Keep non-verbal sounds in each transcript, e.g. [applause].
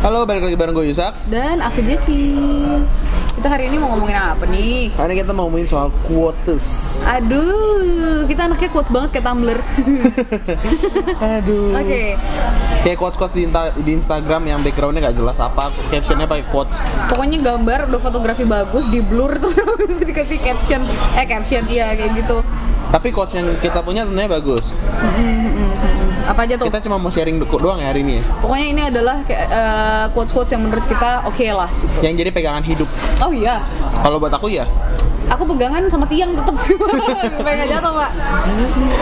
Halo, balik lagi bareng gue Yusak. Dan aku Jessie. Kita hari ini mau ngomongin apa nih? Hari ini kita mau ngomongin soal quotes. Aduh, kita anaknya quotes banget kayak Tumblr. [laughs] Aduh. Oke, Kayak quotes-quotes di, di Instagram yang backgroundnya gak jelas apa, captionnya pakai quotes. pokoknya gambar udah fotografi bagus di blur [laughs] tuh bisa dikasih caption. Eh caption iya kayak gitu. Tapi quotes yang kita punya tentunya bagus. Apa aja tuh? Kita cuma mau sharing do- doang ya hari ini ya. Pokoknya ini adalah kayak, eh, quotes-quotes yang menurut kita oke lah. Yang jadi pegangan hidup. Oh iya, Kalau buat aku ya, aku pegangan sama tiang tetap sih. [laughs] Nggak jatuh pak.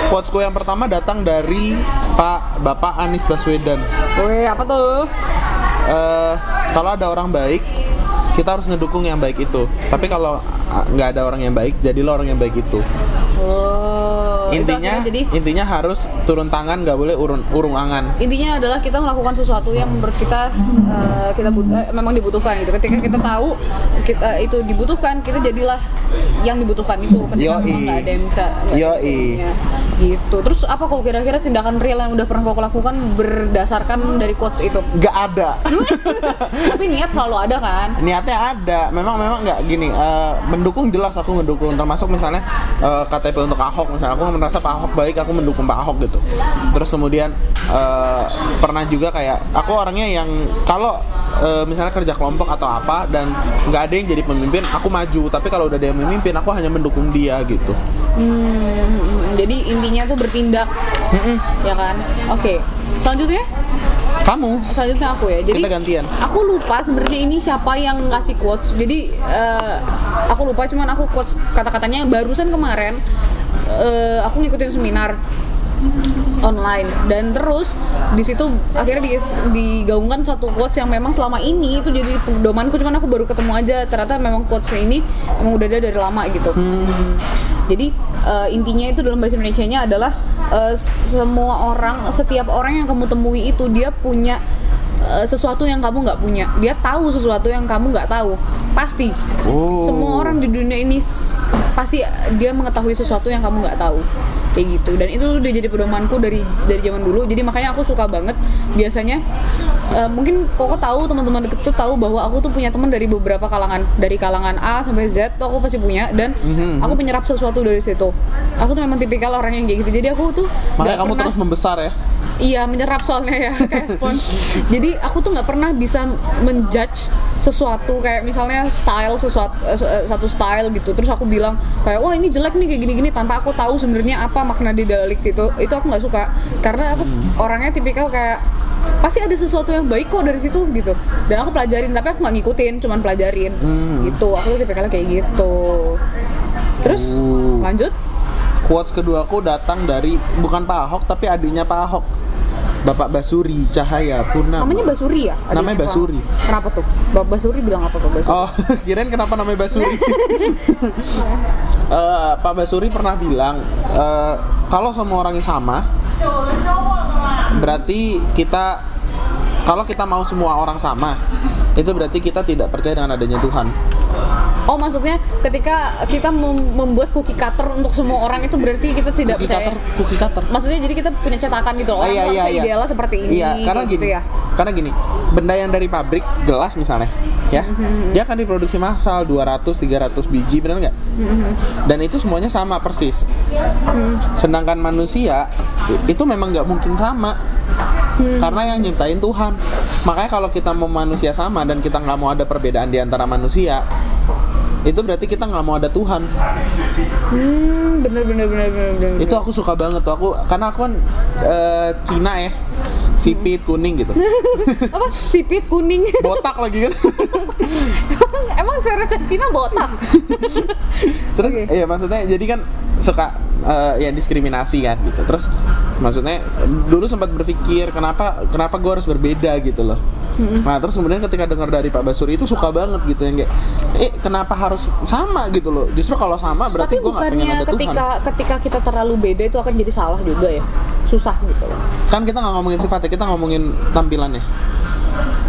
quotesku yang pertama datang dari Pak Bapak Anies Baswedan. Wih apa tuh? Eh, kalau ada orang baik, kita harus ngedukung yang baik itu. Tapi kalau ah, nggak ada orang yang baik, jadilah orang yang baik itu. Oh, intinya, jadi intinya harus turun tangan, nggak boleh urun, urung angan. intinya adalah kita melakukan sesuatu yang menurut kita eh, kita but- eh, memang dibutuhkan gitu ketika kita tahu kita itu dibutuhkan kita jadilah yang dibutuhkan itu ketika Yoi. memang nggak ada yang bisa Yoi. punya. gitu terus apa kok kira-kira tindakan real yang udah pernah kau lakukan berdasarkan dari quotes itu Nggak ada. [laughs] tapi niat selalu ada kan Niatnya ada. Memang memang nggak gini. eh, mendukung jelas aku mendukung. Termasuk misalnya eh, KTP untuk Ahok. Misalnya aku merasa Pak Ahok baik, aku mendukung Pak Ahok gitu. Terus kemudian eh, pernah juga kayak aku orangnya yang kalau eh, misalnya kerja kelompok atau apa dan nggak ada yang jadi pemimpin, aku maju. Tapi kalau udah ada yang memimpin, aku hanya mendukung dia gitu. hmm, jadi intinya tuh bertindak. Ya kan? Oke selanjutnya? Kamu, selanjutnya aku ya. Jadi kita gantian. aku lupa sebenarnya ini siapa yang ngasih quotes. Jadi eh, aku lupa cuman aku quotes kata-katanya barusan kemarin eh, aku ngikutin seminar online. Dan terus di situ akhirnya di- digaungkan satu quotes yang memang selama ini itu jadi pedomanku cuman aku baru ketemu aja. Ternyata memang quotes ini memang udah ada dari lama gitu. Jadi eh, intinya itu dalam bahasa Indonesia-nya adalah eh, semua orang setiap orang yang kamu temui itu dia punya eh, sesuatu yang kamu nggak punya. Dia tahu sesuatu yang kamu nggak tahu. Pasti. Oh. semua orang di dunia ini pasti dia mengetahui sesuatu yang kamu nggak tahu. Kayak gitu. Dan itu udah jadi pedomanku dari dari zaman dulu. Jadi makanya aku suka banget. Biasanya eh, mungkin koko tahu teman-teman deket tuh tahu bahwa aku tuh punya teman dari beberapa kalangan. Dari kalangan A sampai Z tuh aku pasti punya. Dan Mhm. aku menyerap sesuatu dari situ. Aku tuh memang tipikal orang yang kayak gitu. Jadi aku tuh Makanya kamu pernah- terus membesar ya. Iya menyerap soalnya ya [laughs] kayak spons. Jadi aku tuh nggak pernah bisa menjudge sesuatu kayak misalnya style sesuatu eh, eh, satu style gitu. Terus aku bilang kayak wah ini jelek nih kayak gini-gini tanpa aku tahu sebenarnya apa makna di balik itu. Itu aku nggak suka karena aku orangnya tipikal kayak pasti ada sesuatu yang baik kok dari situ gitu. Dan aku pelajarin tapi aku nggak ngikutin, cuman pelajarin. Gitu. Aku tuh tipikalnya kayak gitu. Terus Uh. lanjut. Quotes kedua aku datang dari bukan Pak Ahok tapi adiknya Pak Ahok. Bapak Basuri Cahaya Purnama. Namanya Basuri ya? adiknya Namanya? Basuri. Kenapa tuh? Bapak Basuri bilang apa Pak Basuri? Oh, [laughs] kirain kenapa namanya Basuri? [laughs] Eh, Pak Basuri pernah bilang eh, kalau semua orang yang sama, berarti kita kalau kita mau semua orang sama, itu berarti kita tidak percaya dengan adanya Tuhan. Oh maksudnya ketika kita mem- membuat cookie cutter untuk semua orang itu berarti kita tidak Cookie percaya. cutter, cookie cutter. Maksudnya jadi kita punya cetakan gitu loh. Ah, Orang iya, iya, iya. idealnya seperti ini. Iya, karena gitu gini. ya. Karena gini, benda yang dari pabrik gelas misalnya, ya, Mm-hmm. dia akan diproduksi massal 200 300 biji, benar nggak? Mm-hmm. Dan itu semuanya sama persis. Sedangkan manusia itu memang nggak mungkin sama. Mm. Karena yang nyiptain Tuhan. Makanya kalau kita mau manusia sama dan kita nggak mau ada perbedaan di antara manusia, itu berarti kita nggak mau ada Tuhan. Hmm, bener bener bener bener. bener. Itu aku suka banget tuh aku karena aku kan eh, Cina ya, sipit kuning gitu. [laughs] apa? Sipit kuning. botak lagi kan [laughs] emang secara Cina botak. [laughs] terus Oke. ya maksudnya jadi kan suka eh, ya diskriminasi kan gitu terus maksudnya dulu sempat berpikir kenapa kenapa gue harus berbeda gitu loh nah terus kemudian ketika dengar dari Pak Basuri itu suka banget gitu yang kayak eh kenapa harus sama gitu loh justru kalau sama berarti gue nggak pengen ada ketika Tuhan ketika kita terlalu beda itu akan jadi salah juga ya. Susah gitu loh. kan kita nggak ngomongin sifatnya kita ngomongin tampilannya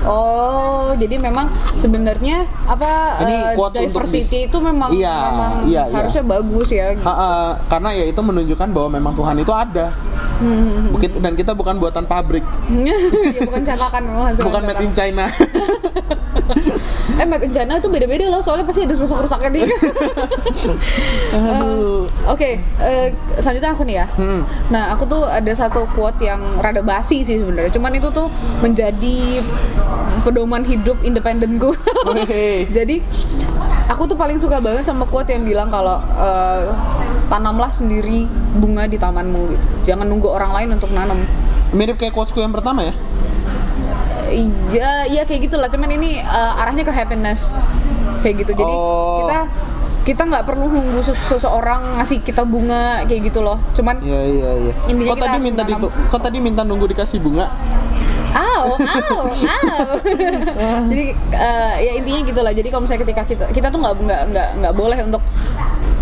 Oh, jadi memang sebenarnya apa Ini eh, untuk diversity itu memang Iya, memang iya, iya. harusnya bagus ya. Ha, ha, karena ya itu menunjukkan bahwa memang Tuhan itu ada. Hmm, Bukit dan kita bukan buatan pabrik, [laughs] ya bukan [laughs] cetakan memang bukan made in. China. [laughs] Eh made in China itu beda-beda loh, soalnya pasti ada rusak-rusaknya di. Aduh. Oke, eh, selanjutnya aku nih ya. Hmm. Nah, aku tuh ada satu quote yang rada basi sih sebenarnya. Cuman itu tuh menjadi pedoman hidup independenku. Wih. [laughs] Jadi aku tuh paling suka banget sama quote yang bilang kalau eh, tanamlah sendiri bunga di tamanmu gitu. Jangan nunggu orang lain untuk nanam. Mirip kayak quotesku yang pertama ya. Iya, iya kayak gitulah. Cuman ini eh, arahnya ke happiness kayak gitu. Jadi Oh. kita kita nggak perlu nunggu ses- seseorang ngasih kita bunga kayak gitu loh. Cuman Iya iya iya. Kok tadi minta ditu, kok tadi minta nunggu dikasih bunga? Aw, aw, aw. Jadi eh, ya intinya gitulah. Jadi kalau misalnya ketika kita kita tuh nggak nggak nggak nggak boleh untuk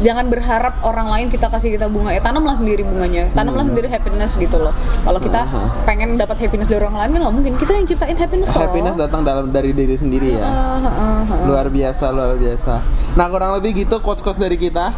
jangan berharap orang lain kita kasih kita bunga ya tanamlah sendiri bunganya tanamlah sendiri happiness gitu loh kalau kita Aha. pengen dapat happiness dari orang lain kan nggak mungkin kita yang ciptain happiness kok Happiness datang dalam dari diri sendiri ya. Ah. Luar biasa, luar biasa. Nah, kurang lebih gitu quotes-quotes dari kita.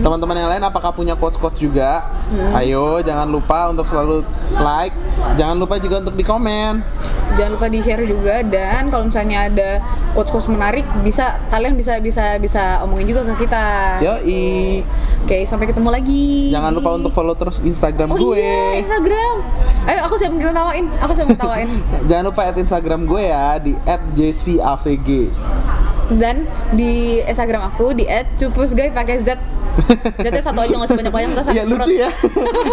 Teman-teman yang lain apakah punya quotes-quotes juga? Ayo, jangan lupa untuk selalu like, jangan lupa juga untuk di komen. Jangan lupa di share juga dan kalau misalnya ada quotes quotes menarik bisa kalian bisa bisa bisa omongin juga ke kita Yoi. oke sampai ketemu lagi Jangan lupa untuk follow terus Instagram Oh gue. iya, Instagram. Ayo aku siap kita tawain. Aku siap tawain. [laughs] Jangan lupa add Instagram gue ya di @jcavg. Dan di Instagram aku di @cupusguy pakai Z. Z-nya satu aja nggak usah banyak-banyak terus Iya aku lucu ya.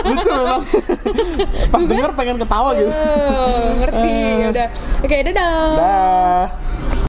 lucu memang. Pas denger pengen ketawa gitu. Eh, ngerti. Ya udah. Oke, dadah. Dah.